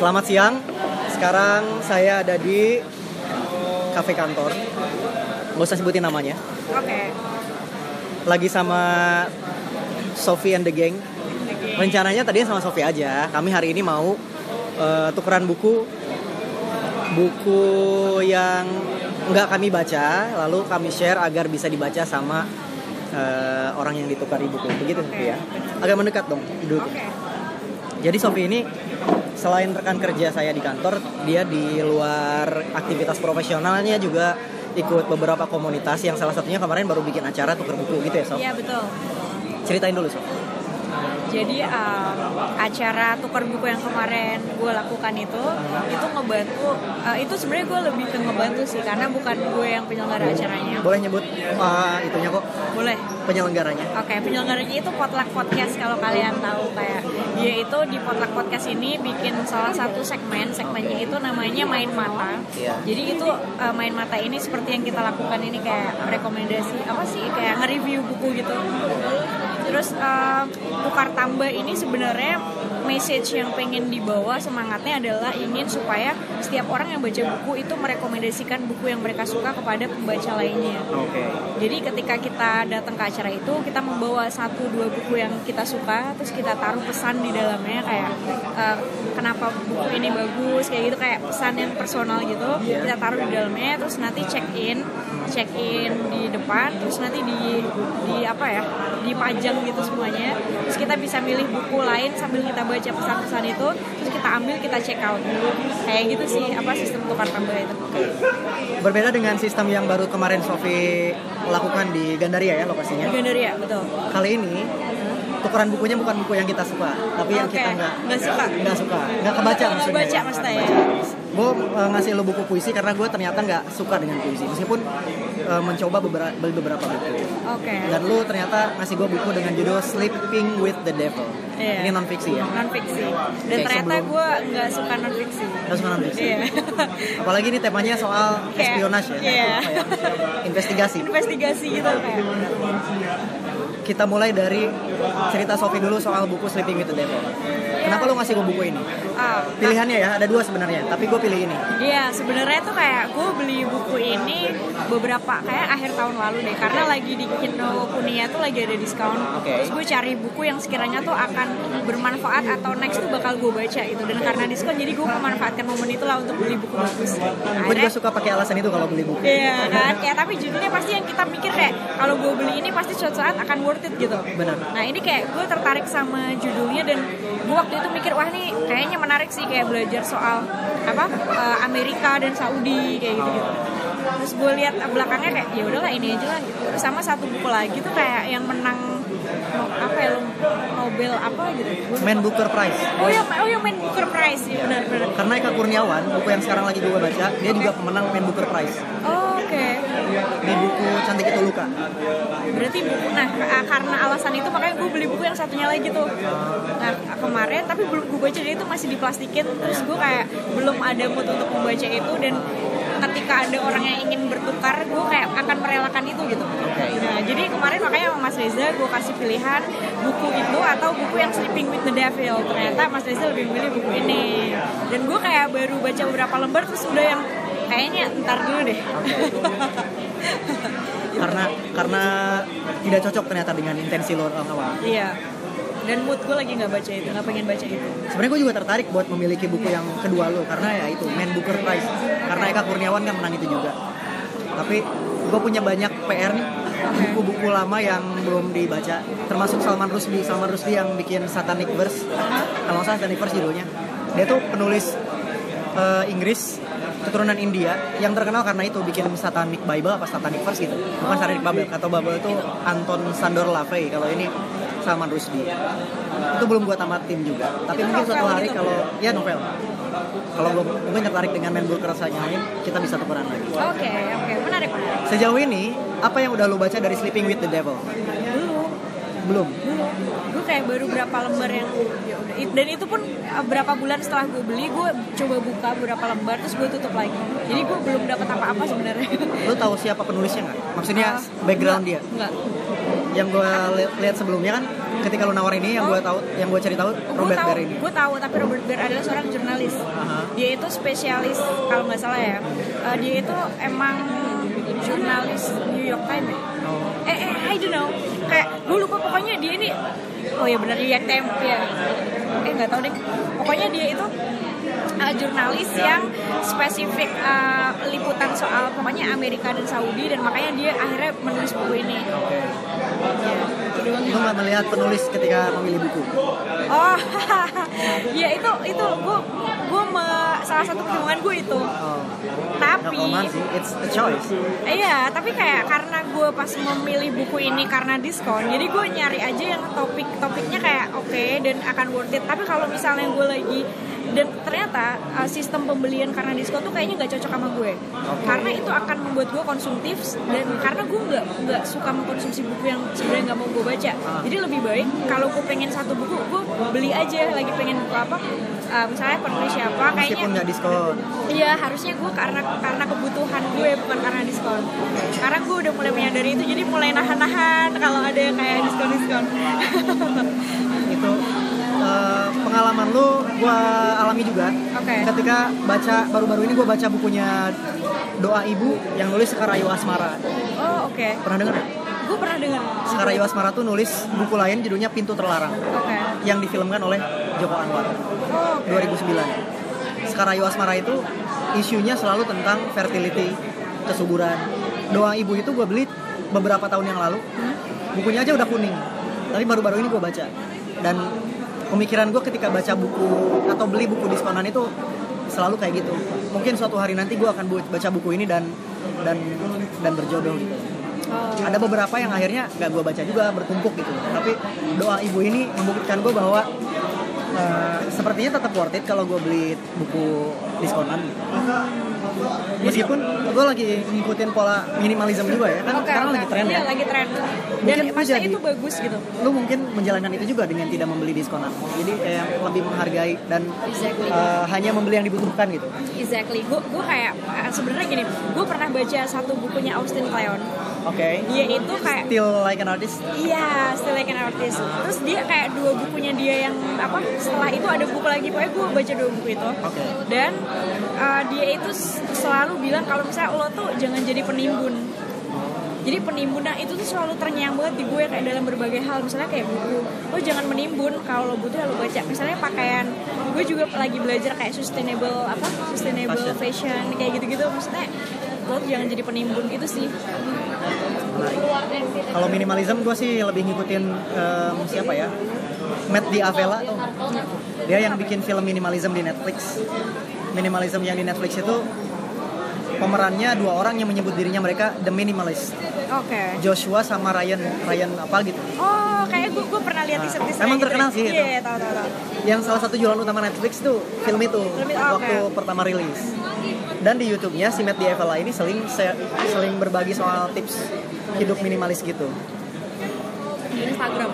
Selamat siang. Sekarang saya ada di kafe kantor. Gak usah sebutin namanya. Oke. Lagi sama Sophie and the Gang. Rencananya tadinya sama Sophie aja. Kami hari ini mau eh, tukeran buku buku yang nggak kami baca, lalu kami share agar bisa dibaca sama eh, orang yang ditukari buku. Begitu Sophie ya. Agak mendekat dong. Duduk. Oke. Jadi Sophie ini selain rekan kerja saya di kantor, dia di luar aktivitas profesionalnya juga ikut beberapa komunitas yang salah satunya kemarin baru bikin acara tukar buku gitu ya Sof. Iya betul. Ceritain dulu Sof. Jadi um, acara tukar buku yang kemarin gue lakukan itu, itu ngebantu. uh, itu sebenarnya gue lebih ke ngebantu sih, karena bukan gue yang penyelenggara acaranya. Boleh nyebut uh, itunya kok Boleh. penyelenggaranya. Oke, penyelenggaranya itu Potluck Podcast kalau kalian tahu kayak dia itu di Potluck Podcast ini bikin salah satu segmen, segmennya itu namanya Main Mata. Iya. Jadi itu uh, Main Mata ini seperti yang kita lakukan ini kayak rekomendasi apa sih kayak nge-review buku gitu. Terus uh, tukar tambah ini sebenarnya message yang pengen dibawa semangatnya adalah ingin supaya setiap orang yang baca buku itu merekomendasikan buku yang mereka suka kepada pembaca lainnya. Oke. Jadi ketika kita datang ke acara itu kita membawa satu dua buku yang kita suka, terus kita taruh pesan di dalamnya kayak eh, kenapa buku ini bagus kayak gitu kayak pesan yang personal gitu. Kita taruh di dalamnya, terus nanti check in, check in di depan, terus nanti di di apa ya dipajang gitu semuanya. Terus kita bisa milih buku lain sambil kita baca pesan-pesan itu, terus kita ambil kita check out dulu. Kayak gitu sih apa sistem tukar tambah itu. Berbeda dengan sistem yang baru kemarin Sophie lakukan di Gandaria ya lokasinya. Di Gandaria, betul. Kali ini tukeran bukunya bukan buku yang kita suka, tapi yang Oke, kita nggak nggak suka. nggak suka, nggak kebaca Nggak maksudnya. baca maksudnya ya. Gue ngasih lo buku puisi karena gue ternyata nggak suka dengan puisi. Meskipun eh, mencoba beberapa beberapa buku. Oke. dan lu ternyata ngasih gue buku dengan judul Sleeping with the Devil. Iya. ini non fiksi ya? Non fiksi dan Oke, ternyata sebelum- gue nggak suka non fiksi Gak suka non fiksi iya. Apalagi ini temanya soal Kayak- espionage ya iya. Apa ya? investigasi. Investigasi gitu kayak. Kita mulai dari cerita Sophie dulu soal buku Sleeping with the Devil. Kenapa lu ngasih gue buku ini ah pilihannya ya ada dua sebenarnya tapi gue pilih ini Iya, sebenarnya tuh kayak gue beli buku ini beberapa kayak akhir tahun lalu deh, karena lagi di Kinokuniya tuh lagi ada diskon. Oke. Terus gue cari buku yang sekiranya tuh akan bermanfaat atau next tuh bakal gue baca itu. Dan karena diskon, jadi gue memanfaatkan momen itulah untuk beli buku bagus. gue juga suka pakai alasan itu kalau beli buku Iya kan, ya tapi judulnya pasti yang kita pikir kayak kalau gue beli ini pasti suatu saat akan worth it gitu. Benar. Nah ini kayak gue tertarik sama judulnya dan gue waktu itu mikir wah nih kayaknya menarik sih kayak belajar soal apa eh, Amerika dan Saudi kayak gitu gitu. Terus gue lihat belakangnya kayak ya udahlah ini aja lah. gitu. Terus sama satu buku lagi tuh kayak yang menang apa ya Nobel apa gitu. Man Booker Prize Oh ya, oh ya main Booker Prize ya benar benar. karena Eka Kurniawan buku yang sekarang lagi gue baca dia juga pemenang Man Booker Prize Oh, Oke. di buku Cantik Itu Luka Berarti buku, nah ka- karena alasan itu makanya gue beli buku yang satunya lagi tuh. Nah kemarin tapi belum gue baca jadi itu masih diplastikin terus gue kayak belum ada mood untuk membaca itu dan ketika ada orang yang ingin bertukar gue kayak akan merelakan itu gitu. Nah jadi kemarin makanya sama Mas Reza gue kasih pilihan buku itu atau buku yang Sleeping with the Devil. Ternyata Mas Reza lebih memilih buku ini. Dan gue kayak baru baca beberapa lembar terus udah yang kayaknya ntar dulu deh. karena karena tidak cocok ternyata dengan intensi lo awal. Iya. Dan mood gue lagi nggak baca itu, nggak pengen baca itu. Sebenarnya gue juga tertarik buat memiliki buku yang kedua lo karena ya itu Man Booker Prize. Karena Eka Kurniawan kan menang itu juga. Tapi gue punya banyak PR nih buku-buku lama yang belum dibaca termasuk Salman Rushdie Salman Rushdie yang bikin Satanic Verse kalau nggak salah Satanic Verse judulnya dia tuh penulis eh, Inggris keturunan India yang terkenal karena itu bikin Satanic Bible apa Satanic Verse gitu. Bukan Satanic Bible atau Bible itu Anton Sandor Lavey kalau ini Salman Rushdie. Itu belum gua tamatin juga. Tapi mungkin suatu hari gitu? kalau ya novel. Kalau gua mungkin tertarik dengan Man Booker rasanya lain kita bisa tukeran lagi. Oke, oke, menarik menarik. sejauh ini apa yang udah lu baca dari Sleeping with the Devil? Belum. Belum. Gue kayak baru berapa lembar yang ya udah. Dan itu pun uh, berapa bulan setelah gue beli, gue coba buka beberapa lembar terus gue tutup lagi. Jadi gue belum dapat apa-apa sebenarnya. lu tahu siapa penulisnya nggak maksudnya background dia Enggak. yang gua li- lihat sebelumnya kan ketika lu nawar ini yang gue tahu yang gue cari tahu gue Robert tahu Barry ini gue tahu tapi Robert Bear adalah seorang jurnalis Aha. dia itu spesialis kalau nggak salah ya eh, dia itu emang jurnalis New York Times oh. eh, eh I don't know. Kayak gue lupa pokoknya dia ini oh ya benar York Times ya. Eh nggak tahu deh. Pokoknya dia itu uh, jurnalis yang spesifik uh, liputan soal pokoknya Amerika dan Saudi dan makanya dia akhirnya menulis buku ini. Itu doang lu nggak melihat penulis ketika memilih buku. Oh, ya itu itu gue salah satu pertimbangan gue itu. oh. Tapi sih it's a choice iya, tapi kayak karena gue pas memilih buku ini karena diskon, jadi gue nyari aja yang topik-topiknya kayak oke dan akan worth it. Tapi kalau misalnya gue lagi dan ternyata uh, sistem pembelian karena diskon tuh kayaknya nggak cocok sama gue. Karena itu akan membuat gue konsumtif dan karena gue nggak nggak suka mengkonsumsi buku yang sebenarnya nggak mau gue baca. Jadi lebih baik kalau gue pengen satu buku gue beli aja. Lagi pengen buku apa? Uh, misalnya penulis siapa meskipun kayaknya nggak diskon. Iya harusnya gue karena karena kebutuhan gue bukan karena diskon. Karena gue udah mulai menyadari itu jadi mulai nahan-nahan kalau ada yang kayak diskon-diskon. itu eh, pengalaman lu gue alami juga Oke. ketika baca baru-baru ini gue baca bukunya doa ibu yang nulis Sekarayu Asmara oh oke. pernah dengar? Gue pernah dengar. Sekarayu Asmara tuh nulis buku lain judulnya Pintu Terlarang Oke. yang difilmkan oleh Joko Anwar Oh, oke. 2009 Sekarayu Asmara itu isunya selalu tentang fertility kesuburan doa ibu itu gue beli beberapa tahun yang lalu Hmm? bukunya aja udah kuning tapi baru-baru ini gue baca dan pemikiran gue ketika baca buku atau beli buku diskonan itu selalu kayak gitu. Mungkin suatu hari nanti gue akan baca buku ini dan dan dan berjodoh. Gitu Oh. ada beberapa yang akhirnya nggak gue baca juga bertumpuk gitu. Tapi doa ibu ini membuktikan gue bahwa eh, sepertinya tetap worth it kalau gue beli buku diskonan gitu. meskipun gue lagi ngikutin pola minimalism juga ya kan Oke, sekarang oke. lagi tren Iya, ya lagi tren. Dan Mungkin itu maksudnya jadi- itu bagus gitu. lu mungkin menjalankan itu juga dengan tidak membeli diskonan jadi kayak lebih menghargai dan Exactly. eh, hanya membeli yang dibutuhkan gitu Exactly. Gue gue kayak eh, sebenarnya gini, gue pernah baca satu bukunya Austin Kleon. Oke Dia itu kayak still like an artist Iya, Still Like an Artist. Terus dia kayak dua bukunya dia yang apa? Setelah itu ada buku lagi, pokoknya gue baca dua buku itu. Oke. Dan uh, dia itu selalu bilang kalau misalnya lo tuh jangan jadi penimbun. Jadi penimbun nah itu tuh selalu terngiang banget di gue kayak dalam berbagai hal misalnya kayak buku lo jangan menimbun kalau lo butuh ya lo baca misalnya pakaian gue juga lagi belajar kayak sustainable apa sustainable Fashion. fashion, kayak gitu-gitu maksudnya lo jangan jadi penimbun itu sih kalau minimalism gue sih lebih ngikutin em, siapa ya? Matt Diavela tuh. Dia yang bikin film minimalism di Netflix. Minimalism yang di Netflix itu pemerannya dua orang yang menyebut dirinya mereka the minimalist. Oke. Joshua sama Ryan Ryan apa gitu. Oh, kayak gue gue pernah lihat Nah, teaser-teaser emang gitu terkenal sih itu. Iya, tahu tahu tahu. yang salah satu jualan utama Netflix tuh film itu Film oke. waktu pertama rilis. Dan di YouTube-nya si Matt Diavela ini sering sering berbagi soal tips hidup minimalis gitu Di Instagram,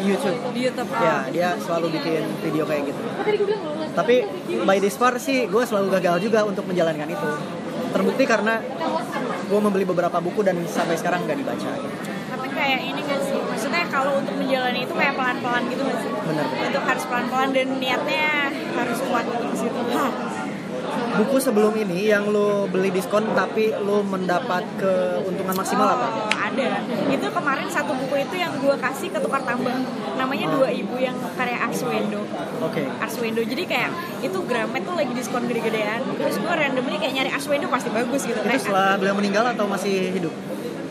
YouTube di YouTube. Oh. ya dia selalu bikin video kayak gitu lo? tapi by this far sih gue selalu gagal juga untuk menjalankan itu terbukti karena gue membeli beberapa buku dan sampai sekarang nggak dibaca Tapi kayak ini gak sih? Maksudnya kalau untuk menjalani itu kayak pelan-pelan gitu gak sih? bener Itu harus pelan-pelan dan niatnya harus kuat gitu di situ. Buku sebelum ini yang lo beli diskon tapi lo mendapat keuntungan maksimal apa Oh, ada. Itu kemarin satu buku itu yang gue kasih ke tukar tambah. Namanya Oh. dua ibu yang karya Arswendo. oke Arswendo. Jadi kayak itu Gramet tuh lagi diskon gede-gedean. Terus gue randomly kayak nyari Arswendo pasti bagus gitu. itu Kayak, setelah beliau meninggal atau masih hidup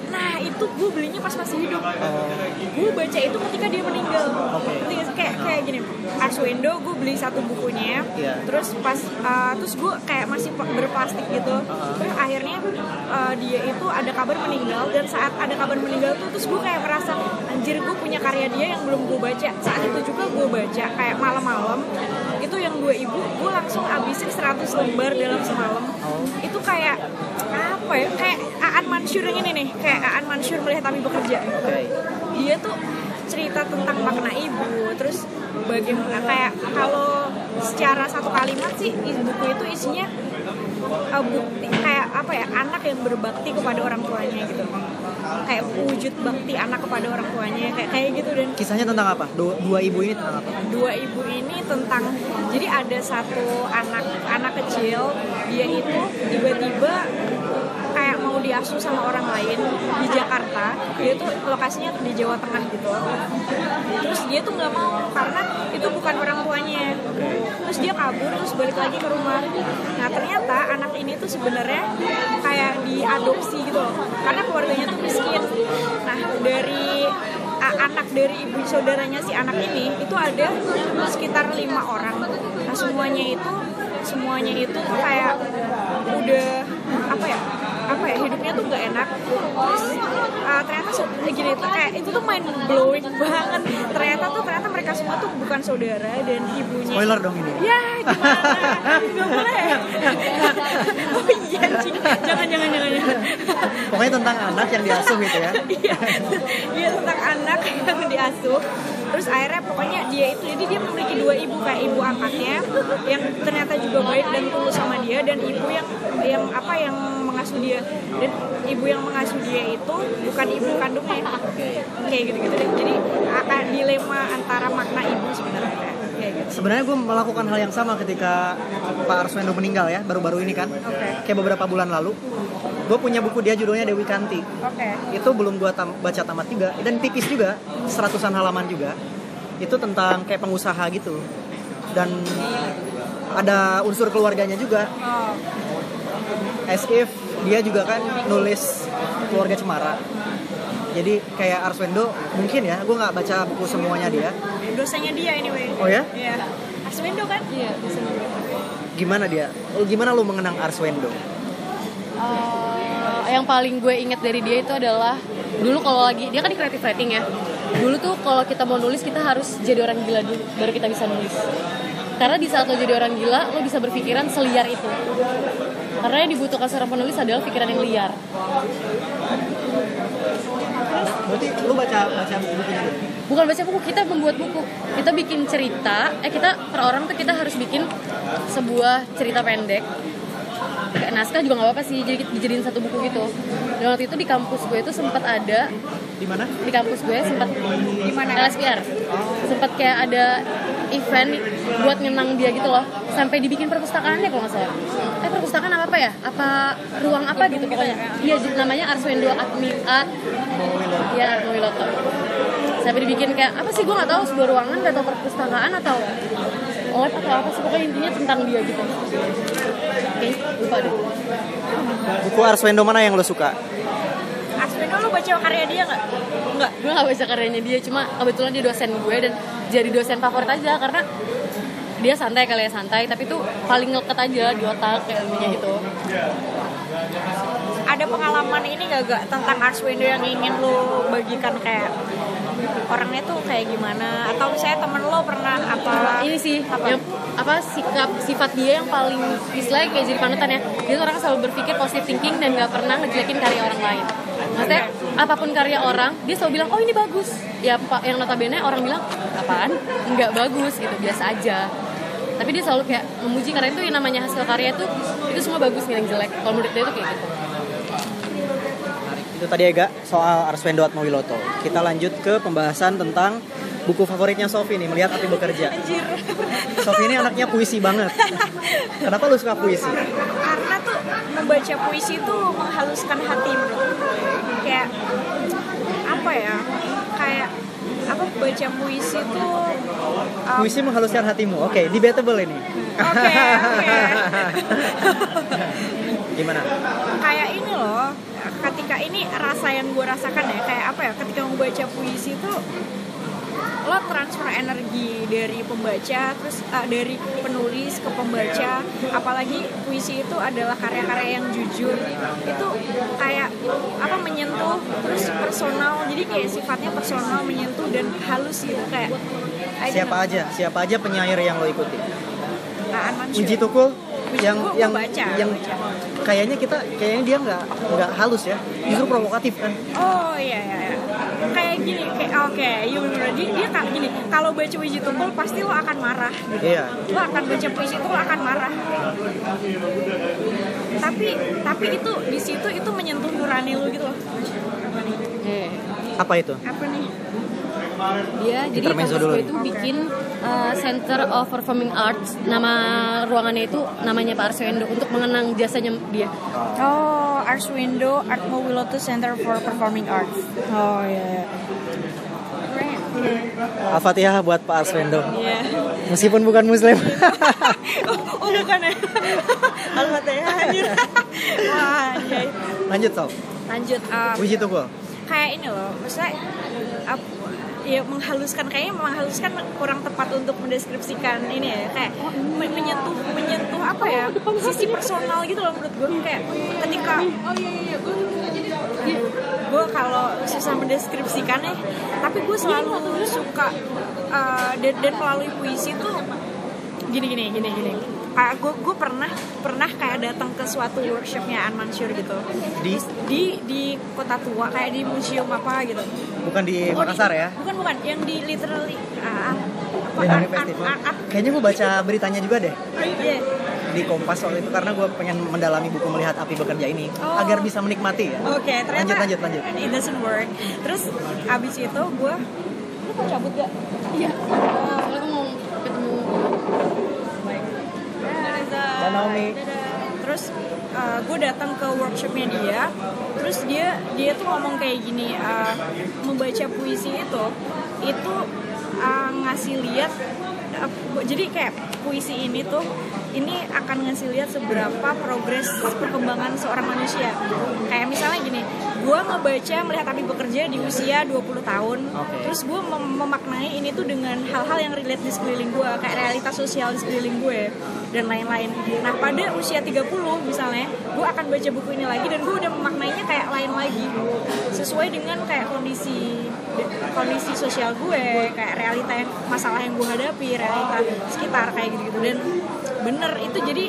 Nah itu gue belinya pas masih hidup. oh Gue baca itu ketika dia meninggal. Oke. Ngerti nggak sih? Kayak kayak gini. Arswendo gue beli satu bukunya. Iya. Terus pas uh, terus gue kayak masih berplastik gitu. Uh-huh. Terus akhirnya uh, dia itu ada kabar meninggal dan saat ada kabar meninggal tuh terus gue kayak merasa anjir gue punya karya dia yang belum gue baca. Saat itu juga gue baca kayak malam-malam itu yang dua ibu gue langsung abisin 100 lembar dalam semalam. Oh. Itu kayak apa ya? Kayak Aan Mansur yang ini nih, kayak Aan Mansur melihat Abi bekerja oke dia tuh cerita tentang makna ibu terus bagaimana kayak kalau secara satu kalimat sih buku itu isinya uh, bukti kayak apa ya anak yang berbakti kepada orang tuanya gitu kayak wujud bakti anak kepada orang tuanya kayak kayak gitu dan Kisahnya tentang apa? Dua, dua ibu ini tentang apa? dua ibu ini tentang jadi ada satu anak anak kecil dia itu tiba-tiba diasuh sama orang lain di Jakarta dia tuh lokasinya di Jawa Tengah gitu. Terus dia tuh nggak mau karena itu bukan orang tuanya. Terus dia kabur terus balik lagi ke rumah. Nah ternyata anak ini tuh sebenarnya kayak diadopsi gitu karena keluarganya tuh miskin. Nah dari anak dari ibu saudaranya si anak ini itu ada sekitar lima orang. Nah semuanya itu semuanya itu kayak udah apa ya hidupnya tuh nggak enak. Terus uh, ternyata so- gini tuh kayak itu tuh mind blowing banget. Ternyata tuh ternyata mereka semua tuh bukan saudara dan ibunya. Spoiler dong ini. ya gimana? Nggak boleh. Oh iya anjing. jangan jangan jangan jangan. Pokoknya tentang anak yang diasuh gitu ya. iya. Dia tentang anak yang diasuh. Terus akhirnya pokoknya dia itu jadi dia memiliki dua ibu kayak ibu angkatnya yang ternyata juga baik dan tulus sama dia dan ibu yang yang apa yang mengasuh dia dan ibu yang mengasuh dia itu bukan ibu kandungnya kayak gitu gitu deh jadi akan dilema antara makna ibu sebenarnya kayak gitu Sebenarnya gue melakukan hal yang sama ketika Pak Arswendo meninggal ya, baru-baru ini kan. Oke. Kayak beberapa bulan lalu. Gue punya buku dia judulnya Dewi Kanti. oke Itu belum gue tam- baca tamat juga. Dan tipis juga, seratusan halaman juga. Itu tentang kayak pengusaha gitu. Dan ada unsur keluarganya juga. oh As if dia juga kan nulis keluarga Cemara. Jadi kayak Arswendo mungkin ya, gue nggak baca buku semuanya dia. dosanya dia anyway Oh ya? Iya. Arswendo kan? Iya, Gimana dia? Oh, gimana lu mengenang Arswendo? Eh, yang paling gue inget dari dia itu adalah dulu kalau lagi dia kan di creative writing ya dulu tuh kalau kita mau nulis kita harus jadi orang gila dulu baru kita bisa nulis karena di saat lo jadi orang gila lo bisa berpikiran seliar itu karena yang dibutuhkan seorang penulis adalah pikiran yang liar Berarti lu baca baca bukunya dia? bukan baca buku kita membuat buku kita bikin cerita eh kita per orang tuh kita harus bikin sebuah cerita pendek kayak naskah juga nggak apa-apa sih jadi dijadiin satu buku gitu dan waktu itu di kampus gue itu sempat ada Di mana? di kampus gue sempat Di mana? LSPR sempat kayak ada event buat ngenang dia gitu loh. Sampai dibikin perpustakaannya kalau nggak salah. Eh perpustakaan apa apa ya? Apa ruang apa gitu pokoknya iya namanya Arswendo Admi Art ya Atmo Wiloto sampai dibikin kayak apa sih gue nggak tahu sebuah ruangan atau perpustakaan atau lab atau apa sih pokoknya intinya tentang dia gitu. Oke, lupa deh. Buku Arswendo mana yang lo suka? Lu baca karya dia nggak? Nggak. gue gak baca karyanya dia cuma kebetulan dia dosen gue dan jadi dosen favorit aja karena dia santai kali ya santai tapi tuh paling ngeket aja di otak kayak ilmunya gitu Ada pengalaman ini gak gak tentang Arswendo yang ingin lu bagikan kayak orangnya tuh kayak gimana atau misalnya temen lo pernah apa ini sih Apa? yang apa sikap sifat dia yang paling istilahnya kayak jadi panutan ya dia tuh orang selalu berpikir positive thinking dan gak pernah ngejelekin karya orang lain maksudnya apa pun karya orang dia selalu bilang oh ini bagus. Ya pak yang notabene orang bilang apaan? Nggak bagus gitu biasa aja. Tapi dia selalu kayak memuji karena itu yang namanya hasil karya itu itu semua bagus nggak yang jelek. Kalau menurut dia itu kayak gitu. Itu tadi Ega soal Arswendo Atmawiloto. Kita lanjut ke pembahasan tentang buku favoritnya Sofi nih, Melihat Api Bekerja. Anjir. Sofi ini anaknya puisi banget. Kenapa lu suka puisi? karena tuh membaca puisi itu menghaluskan hati menurut kayak apa ya kayak apa baca puisi itu um, Puisi menghaluskan hatimu. Oke, debatable ini. Oke, oke. Gimana? kayak ini loh ketika ini rasa yang gue rasakan ya kayak apa ya ketika membaca puisi itu lo transfer energi dari pembaca terus uh, dari penulis ke pembaca apalagi puisi itu adalah karya-karya yang jujur itu kayak apa menyentuh terus personal jadi kayak sifatnya personal menyentuh dan halus gitu kayak Siapa know. aja? Siapa aja penyair yang lo ikuti? Mansur. Uji Tukul yang yang baca, yang baca. kayaknya kita kayaknya dia nggak nggak halus ya, justru provokatif kan. Oh iya iya. iya. Kayak gini kayak oke iya bener dia, dia kayak gini kalau baca puisi tukul pasti lo akan marah gitu. Iya. lo akan baca puisi itu lo akan marah tapi tapi itu di situ itu menyentuh nurani lo gitu loh apa nih Apa itu? apa nih dia jadi Intermezzo kampus dulu gue itu bikin uh, Center of Performing Arts. Nama ruangannya itu namanya Pak Arswendo untuk mengenang jasanya dia. Oh Arswindo Art Mowiloto Center for Performing Arts. Oh iya keren. Al-Fatihah buat Pak Arswendo. iya. Meskipun bukan muslim. oh, oh bukan ya? Al-Fatihah wah iya Lanjut Sol. lanjut um, Puji tukul. Kayak ini loh maksudnya ya menghaluskan kayaknya menghaluskan kurang tepat untuk mendeskripsikan ini ya kayak me- menyentuh menyentuh apa ya sisi personal gitu loh menurut gue kayak ketika gue kalau susah mendeskripsikannya tapi gue selalu suka uh, dan, dan melalui puisi tuh gini gini gini gini kayak gue gue pernah pernah kayak datang ke suatu workshopnya An Mansur gitu Di di di kota tua kayak di museum apa gitu bukan di di- Makassar ya? bukan bukan yang di literally ah, apa art- Kayaknya gue baca beritanya juga deh iya. di Kompas waktu itu karena gue pengen mendalami buku melihat api bekerja ini Oh. agar bisa menikmati ya. Oke, ternyata Lanjut, lanjut, lanjut. It doesn't work. Terus abis itu gue lu mau cabut gak? iya soalnya gue mau ketemu Dadah, Naomi. dadah. Terus gue datang ke workshopnya dia, terus dia dia tuh ngomong kayak gini, uh, membaca puisi itu itu uh, ngasih lihat, uh, jadi kayak puisi ini tuh ini akan ngasih lihat seberapa progres perkembangan seorang manusia. Kayak misalnya gini, gue ngebaca melihat api bekerja di usia 20 tahun, Oke. terus gue mem- memaknai ini tuh dengan hal-hal yang relate di sekeliling gue, kayak realitas sosial di sekeliling gue dan lain-lain. Nah pada usia 30 misalnya, gue akan baca buku ini lagi dan gue udah memaknainya kayak lain lagi, sesuai dengan kayak kondisi kondisi sosial gue, kayak realita yang masalah yang gue hadapi, realita sekitar kayak gitu-gitu dan bener itu jadi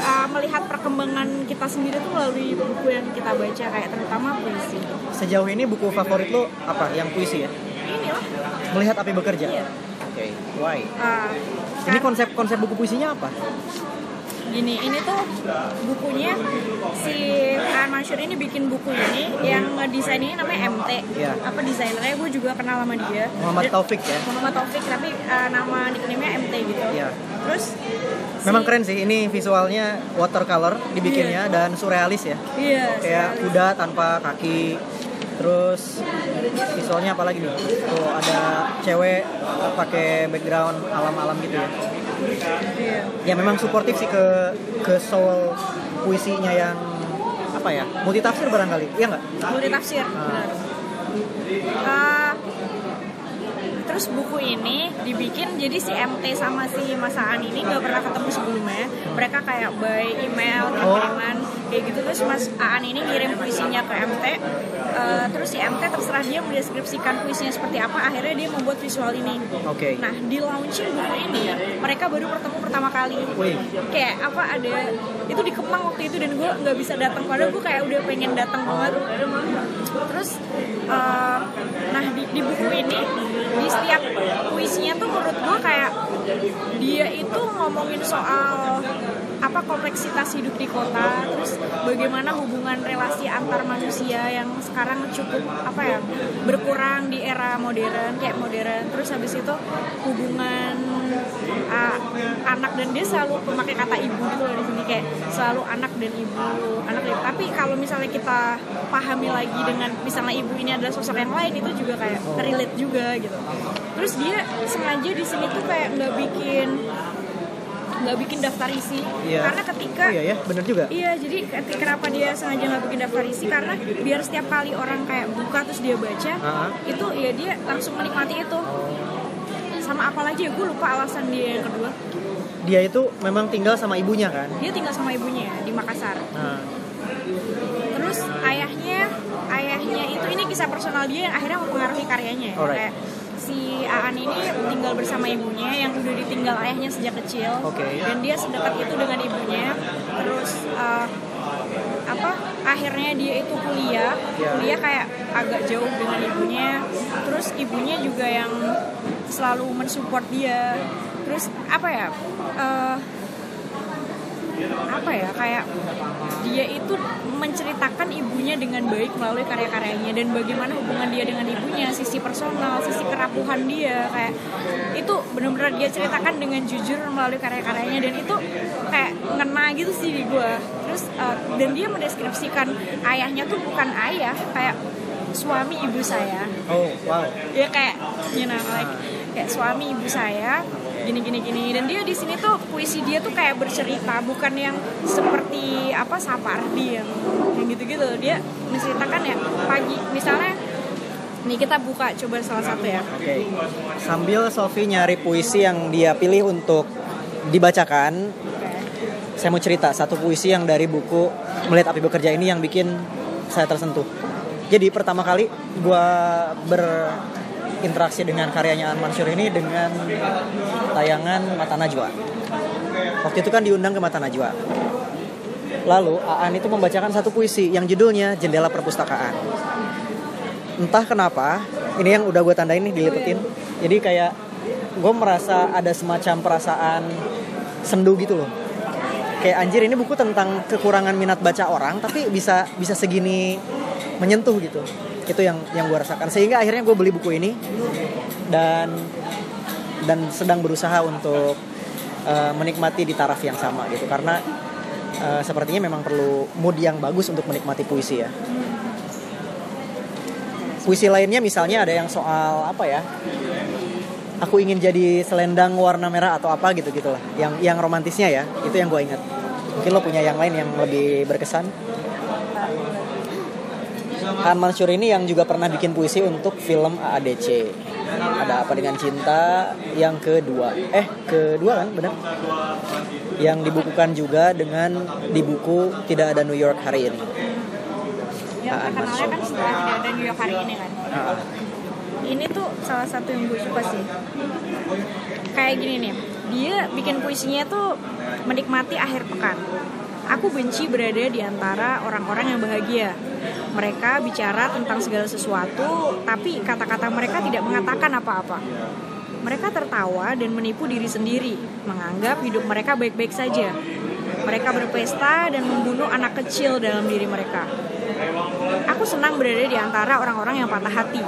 uh, melihat perkembangan kita sendiri tuh melalui buku yang kita baca kayak terutama puisi. Sejauh ini buku favorit lo apa? Yang puisi ya? Inilah. Melihat api bekerja. Iya. Oke. Why? Uh, Ini kan- konsep-konsep buku puisinya apa? gini ini tuh bukunya si An Mansur ini bikin buku ini yang ngedesain ini namanya MT Iya. apa desainernya gue juga kenal sama dia Muhammad Taufik ya? Muhammad Taufik tapi uh, nama nickname-nya MT gitu Iya. terus Memang si- keren sih. Ini visualnya watercolor dibikinnya dan surrealis ya. iya Kayak sekali. kuda tanpa kaki. Terus visualnya apa lagi nih? Tuh ada cewek pakai background alam-alam gitu ya. iya. Ya memang suportif sih ke ke soul puisinya yang apa ya? Multi tafsir barangkali. Iya nggak? multi tafsir benar Uh, terus buku ini dibikin jadi si MT sama si Mas Aan ini nggak pernah ketemu sebelumnya mereka kayak by email Oh. Kayak gitu. Terus Mas Aan ini ngirim puisinya ke MT Uh, terus si MT terserah dia mendeskripsikan puisinya seperti apa akhirnya dia membuat visual ini. Oke. nah di launching buku ini mereka baru bertemu pertama kali. Wih. kayak apa ada itu di Kemang waktu itu dan gue nggak bisa datang. Padahal gue kayak udah pengen datang banget. Terus eh, nah di, di buku ini di setiap puisinya tuh menurut gue kayak dia itu ngomongin soal apa kompleksitas hidup di kota terus bagaimana hubungan relasi antar manusia yang sekarang cukup apa ya berkurang di era modern kayak modern. Terus habis itu hubungan uh, anak dan dia selalu memakai kata ibu gitu loh di sini kayak selalu anak dan ibu anak dan tapi kalau misalnya kita pahami lagi dengan misalnya ibu ini adalah sosok yang lain itu juga kayak relate juga gitu. Terus dia sengaja di sini tuh kayak nggak bikin nggak bikin daftar isi Iya. karena ketika Oh iya ya, bener juga. Iya, jadi kenapa dia sengaja nggak bikin daftar isi karena biar setiap kali orang kayak buka terus dia baca, Ah. itu ya dia langsung menikmati itu. Sama apa lagi ya, gue lupa alasan dia yang kedua. Dia itu memang tinggal sama ibunya kan. Dia tinggal sama ibunya di Makassar. Nah, Terus ayahnya, ayahnya itu ini kisah personal dia yang akhirnya mempengaruhi karyanya. ya. Alright. Kayak si Aan ini tinggal bersama ibunya yang udah ditinggal ayahnya sejak kecil. Oke. dan dia sedekat itu dengan ibunya. Terus uh, apa akhirnya dia itu kuliah. Ya. kuliah kayak agak jauh dengan ibunya. Terus ibunya juga yang selalu mensupport dia. Terus apa ya uh, apa ya kayak dia itu menceritakan ibunya dengan baik melalui karya-karyanya dan bagaimana hubungan dia dengan ibunya sisi personal sisi kerapuhan dia kayak itu benar-benar dia ceritakan dengan jujur melalui karya-karyanya dan itu kayak ngena gitu sih di gue terus uh, dan dia mendeskripsikan ayahnya tuh bukan ayah kayak suami ibu saya Oh, wow. ya kayak you know like kayak suami ibu saya gini gini gini dan dia di sini tuh puisi dia tuh kayak bercerita bukan yang seperti apa Sapardi yang yang gitu gitu dia menceritakan ya pagi misalnya nih kita buka coba salah satu ya Oke. Sambil Sofi nyari puisi yang dia pilih untuk dibacakan, saya mau cerita satu puisi yang dari buku Melihat Api Bekerja ini yang bikin saya tersentuh. Jadi pertama kali gue berinteraksi dengan karyanya An Mansur ini dengan tayangan Mata Najwa. Waktu itu kan diundang ke Mata Najwa. Lalu Aan itu membacakan satu puisi yang judulnya Jendela Perpustakaan. Entah kenapa, ini yang udah gue tandain nih dilipetin. Jadi kayak gue merasa ada semacam perasaan sendu gitu loh. Kayak anjir ini buku tentang kekurangan minat baca orang, tapi bisa bisa segini menyentuh gitu. Itu yang yang gue rasakan. Sehingga akhirnya gue beli buku ini dan dan sedang berusaha untuk uh, menikmati di taraf yang sama gitu. Karena uh, sepertinya memang perlu mood yang bagus untuk menikmati puisi ya. Puisi lainnya misalnya ada yang soal apa ya? Aku ingin jadi selendang warna merah atau apa gitu gitulah. Yang yang romantisnya ya itu yang gue ingat. Mungkin lo punya yang lain yang lebih berkesan Han Mansur ini yang juga pernah bikin puisi untuk film AADC ada apa dengan cinta yang kedua. Eh kedua kan benar? Yang dibukukan juga dengan di buku tidak ada New York hari ini. Yang terkenalnya Mansur. kan setelah tidak ada New York hari ini kan? Ah, ini tuh salah satu yang gue suka sih. Kayak gini nih dia bikin puisinya tuh menikmati akhir pekan aku benci berada di antara orang-orang yang bahagia mereka bicara tentang segala sesuatu tapi kata-kata mereka tidak mengatakan apa-apa mereka tertawa dan menipu diri sendiri menganggap hidup mereka baik-baik saja mereka berpesta dan membunuh anak kecil dalam diri mereka Aku senang berada di antara orang-orang yang patah hati.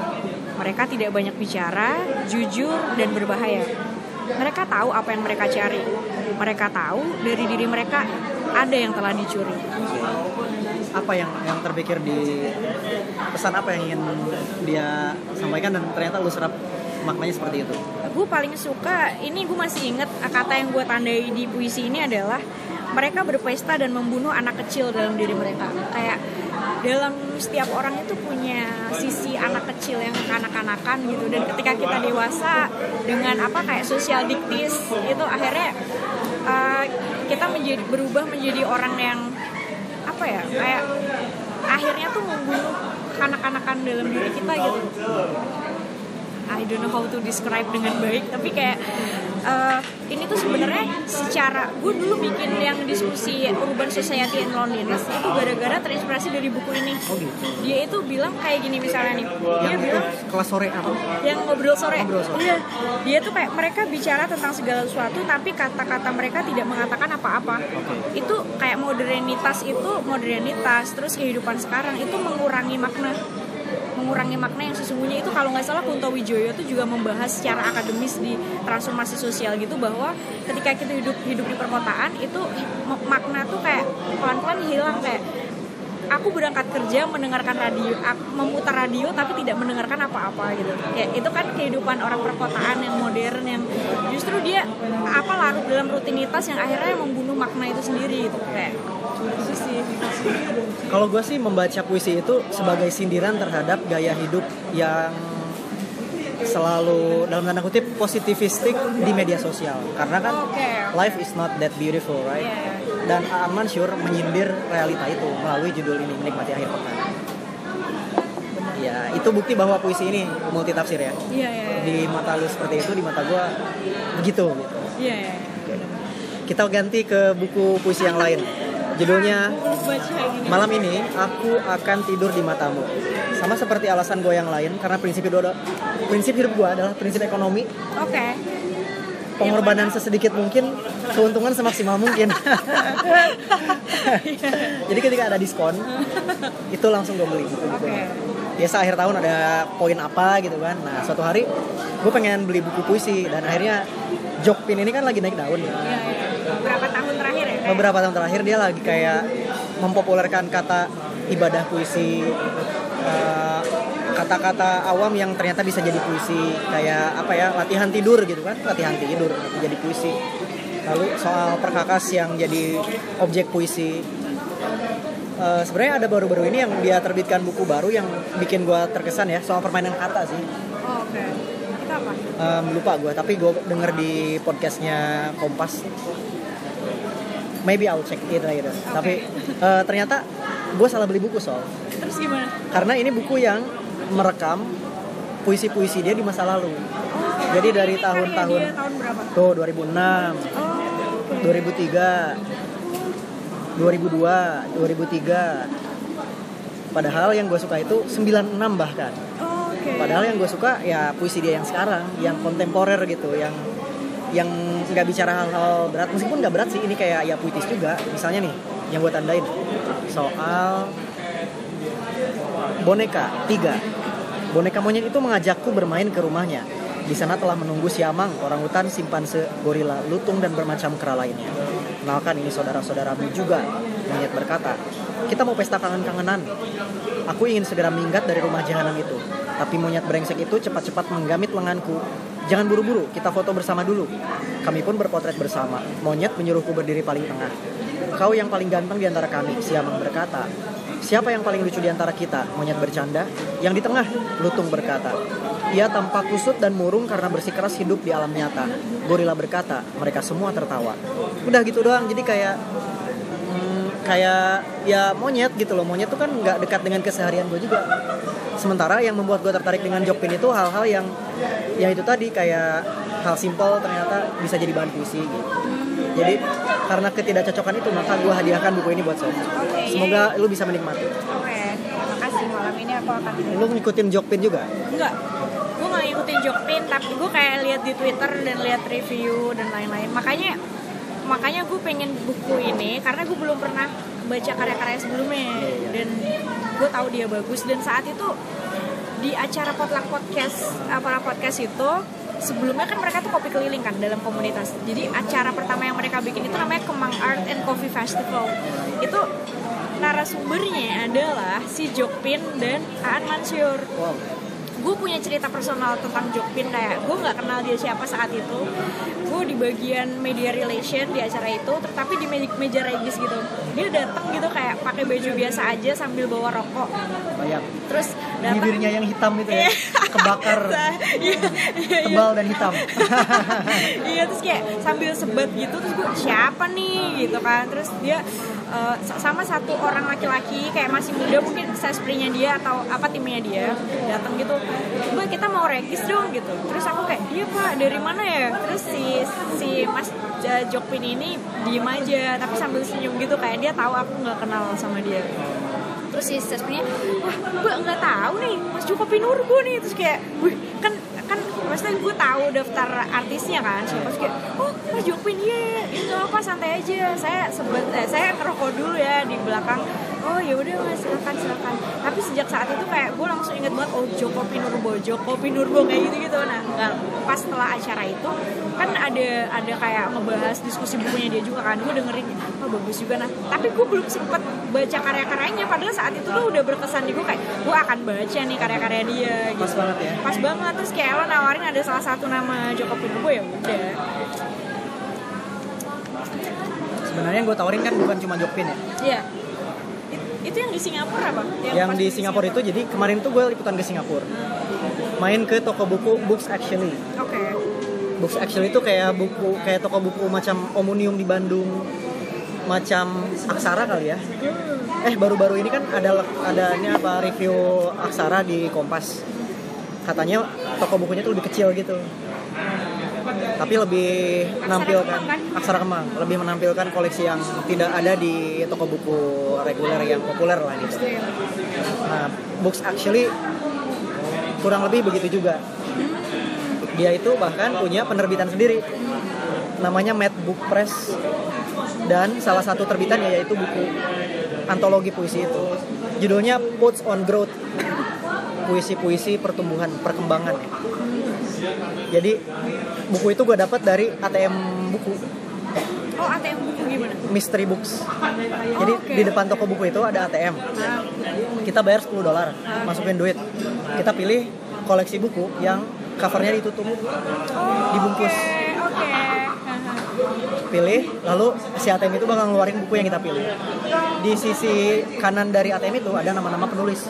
Mereka tidak banyak bicara, jujur, dan berbahaya. Mereka tahu apa yang mereka cari. Mereka tahu dari diri mereka ada yang telah dicuri. apa yang yang terpikir di pesan apa yang ingin dia sampaikan dan ternyata lu serap maknanya seperti itu Gue paling suka, ini gue masih inget kata yang gue tandai di puisi ini adalah mereka berpesta dan membunuh anak kecil dalam diri mereka. Kayak dalam setiap orang itu punya sisi anak kecil yang kanak-kanakan gitu dan ketika kita dewasa dengan apa kayak sosial diktis itu akhirnya uh, kita menjadi berubah menjadi orang yang apa ya kayak akhirnya tuh membunuh kanak-kanakan dalam diri kita gitu I don't know how to describe dengan baik tapi kayak uh, ini tuh sebenarnya secara gue dulu bikin yang diskusi urban society and loneliness itu gara-gara terinspirasi dari buku ini oh gitu dia itu bilang kayak gini misalnya nih dia yang bilang kelas sore apa yang ngobrol sore. Ngobrol sore. Iya. Dia tuh kayak mereka bicara tentang segala sesuatu tapi kata-kata mereka tidak mengatakan apa-apa. Itu kayak modernitas itu modernitas terus kehidupan sekarang itu mengurangi makna mengurangi makna yang sesungguhnya itu kalau nggak salah Kunto Wijoyo itu juga membahas secara akademis di transformasi sosial gitu bahwa ketika kita hidup hidup di perkotaan itu makna tuh kayak pelan-pelan hilang kayak aku berangkat kerja mendengarkan radio memutar radio tapi tidak mendengarkan apa-apa gitu ya itu kan kehidupan orang perkotaan yang modern yang justru dia apa larut dalam rutinitas yang akhirnya membunuh makna itu sendiri gitu kayak itu sih kalau gue sih membaca puisi itu sebagai sindiran terhadap gaya hidup yang selalu dalam tanda kutip positivistik di media sosial karena kan Oke. life is not that beautiful right Iya. Dan Aan Mansur menyindir realita itu melalui judul ini menikmati akhir pekan ya itu bukti bahwa puisi ini multi tafsir ya Iya, iya, iya. di mata lu seperti itu di mata gue begitu gitu Iya, iya. kita ganti ke buku puisi yang lain judulnya gini. malam ini aku akan tidur di matamu sama seperti alasan gue yang lain karena prinsip hidup prinsip hidup gue adalah prinsip ekonomi Oke. pengorbanan sesedikit mungkin keuntungan semaksimal mungkin jadi ketika ada diskon itu langsung gue beli buku-buku Oke. biasa akhir tahun ada poin apa gitu kan nah suatu hari gue pengen beli buku puisi dan akhirnya Jokpin ini kan lagi naik daun ya. Beberapa tahun terakhir ya? kayak? beberapa tahun terakhir dia lagi kayak mempopulerkan kata ibadah puisi eh, kata-kata awam yang ternyata bisa jadi puisi kayak apa ya latihan tidur gitu kan latihan tidur jadi puisi lalu soal perkakas yang jadi objek puisi Eh, sebenarnya ada baru-baru ini yang dia terbitkan buku baru yang bikin gua terkesan ya soal permainan kata sih Oh, Oke. Apa? Em, lupa gue tapi gue denger di podcastnya Kompas maybe I'll check it later tapi eh, ternyata gue salah beli buku soal Terus gimana? karena ini buku yang merekam puisi-puisi dia di masa lalu Oh, Jadi dari karya tahun-tahun- tahun berapa? tuh 2006 Oh, 2003 2002 2003 padahal yang gue suka itu 96 bahkan oh. Padahal yang gue suka ya puisi dia yang sekarang, yang kontemporer gitu, yang yang nggak bicara hal-hal berat, meskipun nggak berat sih, ini kayak ya puitis juga. Misalnya nih, yang gue tandain soal boneka tiga. Boneka monyet itu mengajakku bermain ke rumahnya. Di sana telah menunggu siamang, orangutan, simpanse, gorila, lutung dan bermacam kera lainnya. Kenalkan ini saudara-saudaramu juga. Monyet berkata, kita mau pesta kangen-kangenan. Aku ingin segera minggat dari rumah jahanam itu. Tapi monyet brengsek itu cepat-cepat menggamit lenganku. Jangan buru-buru, kita foto bersama dulu. Kami pun berpotret bersama. Monyet menyuruhku berdiri paling tengah. Kau yang paling ganteng di antara kami, Siamang berkata. Siapa yang paling lucu di antara kita? Monyet bercanda. Yang di tengah, Lutung berkata. Ia tampak kusut dan murung karena bersikeras hidup di alam nyata. Gorila berkata, mereka semua tertawa. Udah gitu doang, jadi kayak hmm, kayak ya monyet gitu loh monyet tuh kan nggak dekat dengan keseharian gue juga sementara yang membuat gue tertarik dengan Jokpin itu hal-hal yang ya itu tadi kayak hal simpel ternyata bisa jadi bahan puisi gitu jadi karena ketidakcocokan itu maka gue hadiahkan buku ini buat Sof. Semoga lu bisa menikmati. Oke, makasih malam ini aku akan lu ngikutin Jokpin juga? Enggak, gue gak ngikutin Jokpin tapi gue kayak lihat di Twitter dan lihat review dan lain-lain. Makanya makanya gue pengen buku ini karena gue belum pernah baca karya-karya sebelumnya. Dan gue tahu dia bagus. Dan saat itu di acara potluck podcast para podcast itu sebelumnya kan mereka tuh kopi keliling kan dalam komunitas. Jadi acara pertama yang mereka bikin itu namanya Kemang Art and Coffee Festival. Itu narasumbernya adalah si Jokpin dan Aan Mansur. Wow gue punya cerita personal tentang Jokpin kayak gue nggak kenal dia siapa saat itu. Gue di bagian media relation di acara itu tetapi di meja, meja regis gitu. Dia datang gitu kayak pakai baju biasa aja sambil bawa rokok. Bayang terus datang bibirnya yang hitam itu ya? Kebakar. Iya. tebal dan hitam. Iya terus kayak sambil sebat gitu terus gue siapa nih? Gitu kan. Terus dia sa- sama satu orang laki-laki kayak masih muda mungkin sesprinya dia atau apa timnya dia datang gitu mbak kita mau regis dong gitu. Terus aku kayak iya pak dari mana ya? Terus si si mas J- Jokpin ini diem aja tapi sambil senyum gitu kayak dia tahu aku nggak kenal sama dia. Terus si sesprinya wah mbak nggak tahu nih mas Joko Pinurbo nih terus kayak wih maksudnya gue tahu daftar artisnya kan. Siapa kayak oh mas iya ini nggak apa santai aja. Saya sebet eh, saya ngerokok dulu ya di belakang. Oh ya udah mas silakan silakan. Tapi sejak saat itu kayak gue langsung inget banget oh Joko Pinurbo Joko Pinurbo kayak gitu gitu nah nggak pas setelah acara itu kan ada ada kayak ngebahas diskusi bukunya dia juga kan. Gue dengerin oh bagus juga. Nah tapi gue belum sempet baca karya-karyanya padahal saat itu tuh udah berkesan di gue kayak gue akan baca nih karya-karya dia gitu. Pas banget ya? Pas banget. Terus kayak lo nawarin ada salah satu nama Joko Pinurbo ya udah. Sebenarnya yang gue tawarin kan bukan cuma Jokpin ya? Iya. It- itu yang di Singapura apa yang pas di Singapura itu jadi kemarin tuh gue liputan ke Singapura. Main ke toko buku Books Actually. Oke. Books Actually itu kayak buku kayak toko buku macam Omnium di Bandung macam aksara kali ya. Eh baru-baru ini kan ada adanya apa review aksara di Kompas. Katanya toko bukunya tuh lebih kecil gitu. Tapi lebih menampilkan kan? aksara kemang, lebih menampilkan koleksi yang tidak ada di toko buku reguler yang populer lah gitu. Nah, books actually kurang lebih begitu juga. Dia itu bahkan punya penerbitan sendiri. Namanya Mad Book Press. Dan salah satu terbitannya yaitu buku antologi puisi itu. Judulnya Quotes on Growth. Puisi-puisi pertumbuhan, perkembangan. Jadi buku itu gue dapat dari ATM buku Oh ATM buku gimana? Mystery Books. Jadi oke. di depan toko buku itu ada ATM. Kita bayar 10 dolar, masukin duit. Kita pilih koleksi buku yang covernya ditutup, dibungkus. Oke, oke. Pilih, lalu si ATM itu bakal ngeluarin buku yang kita pilih. Di sisi kanan dari ATM itu ada nama-nama penulis.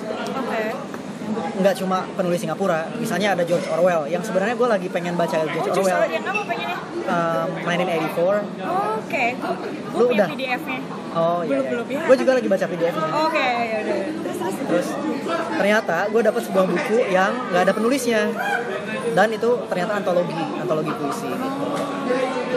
Oke. Nggak cuma penulis Singapura, misalnya ada George Orwell yang sebenarnya gue lagi pengen baca George Oh, Orwell. yang apa pengennya? Um, 1984. Oke, gue Lu punya udah? PDF-nya. Oh iya. Belum, belum, ya. Gue juga lagi baca PDF-nya. Oke, ya udah. Terus terus. Terus ternyata gue dapat sebuah buku yang nggak ada penulisnya dan itu ternyata antologi, antologi puisi.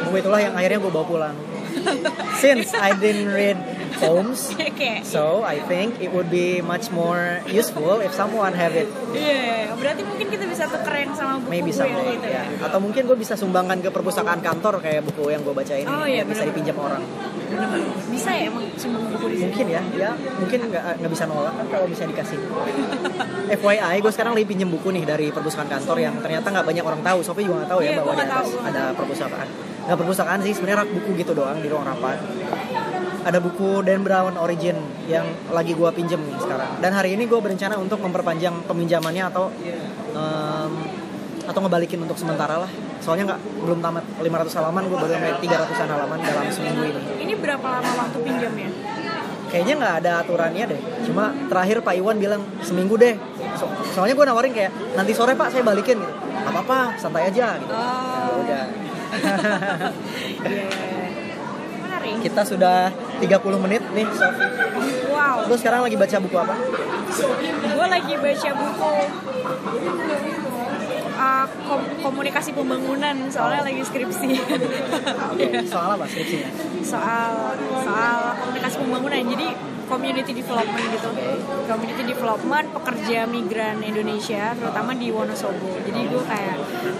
Buku itulah yang akhirnya gue bawa pulang. Since I didn't read poems, Oke. so I think it would be much more useful if someone have it. Iya, berarti mungkin kita bisa tukeran sama buku Maybe gue someday. gitu ya. ya. Atau mungkin gue bisa sumbangkan ke perpustakaan kantor kayak buku yang gue baca ini, Oh, iya, yang bisa dipinjam orang. Bener-bener. Bisa ya emang sumbang buku di? Mungkin ya, ya mungkin nggak nggak bisa nolak kan kalau bisa dikasih. FYI, gue sekarang lagi pinjem buku nih dari perpustakaan kantor yang ternyata nggak banyak orang tahu. Sofi juga nggak tahu ya Iya, bahwa di atas tahu. ada perpustakaan. Nggak perpustakaan sih, sebenarnya rak buku gitu doang di ruang rapat. Ada buku Dan Brown Origin yang lagi gue pinjem nih sekarang. Dan hari ini gue berencana untuk memperpanjang peminjamannya atau em, atau ngebalikin untuk sementara lah. Soalnya nggak belum tamat 500 halaman, gue baru sampai 300-an halaman dalam seminggu ini. Ini berapa lama waktu pinjamnya? kayaknya nggak ada aturannya deh cuma terakhir Pak Iwan bilang seminggu deh So- soalnya gue nawarin kayak nanti sore Pak saya balikin gitu apa apa santai aja gitu Ya Oh, udah iya. Kita sudah 30 menit nih Sofi Wow. lu sekarang lagi baca buku apa Gue lagi baca buku uh, kom- komunikasi pembangunan soalnya lagi skripsi. Iya. soal apa skripsinya soal soal komunikasi pembangunan jadi community development gitu. Community development pekerja migran Indonesia terutama di Wonosobo. Jadi gue kayak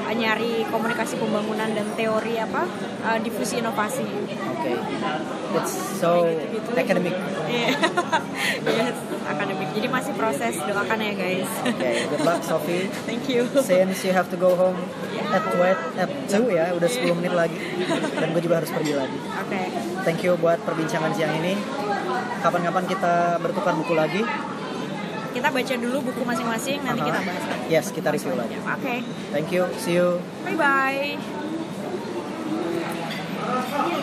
uh, nyari komunikasi pembangunan dan teori apa uh, difusi inovasi. Oke it's so Gitu-gitu. academic. Iya. yes, akademik jadi masih proses doakan ya guys. Oke good luck Sofi thank you. Since you have to go home at 2 at 2 ya udah 10 menit lagi. Dan gue juga harus pergi lagi. Oke Thank you buat perbincangan siang ini kapan-kapan kita bertukar buku lagi. Kita baca dulu buku masing-masing nanti kita bahas lagi. Yes kita review lagi. Oke. Okay. thank you. See you. Bye bye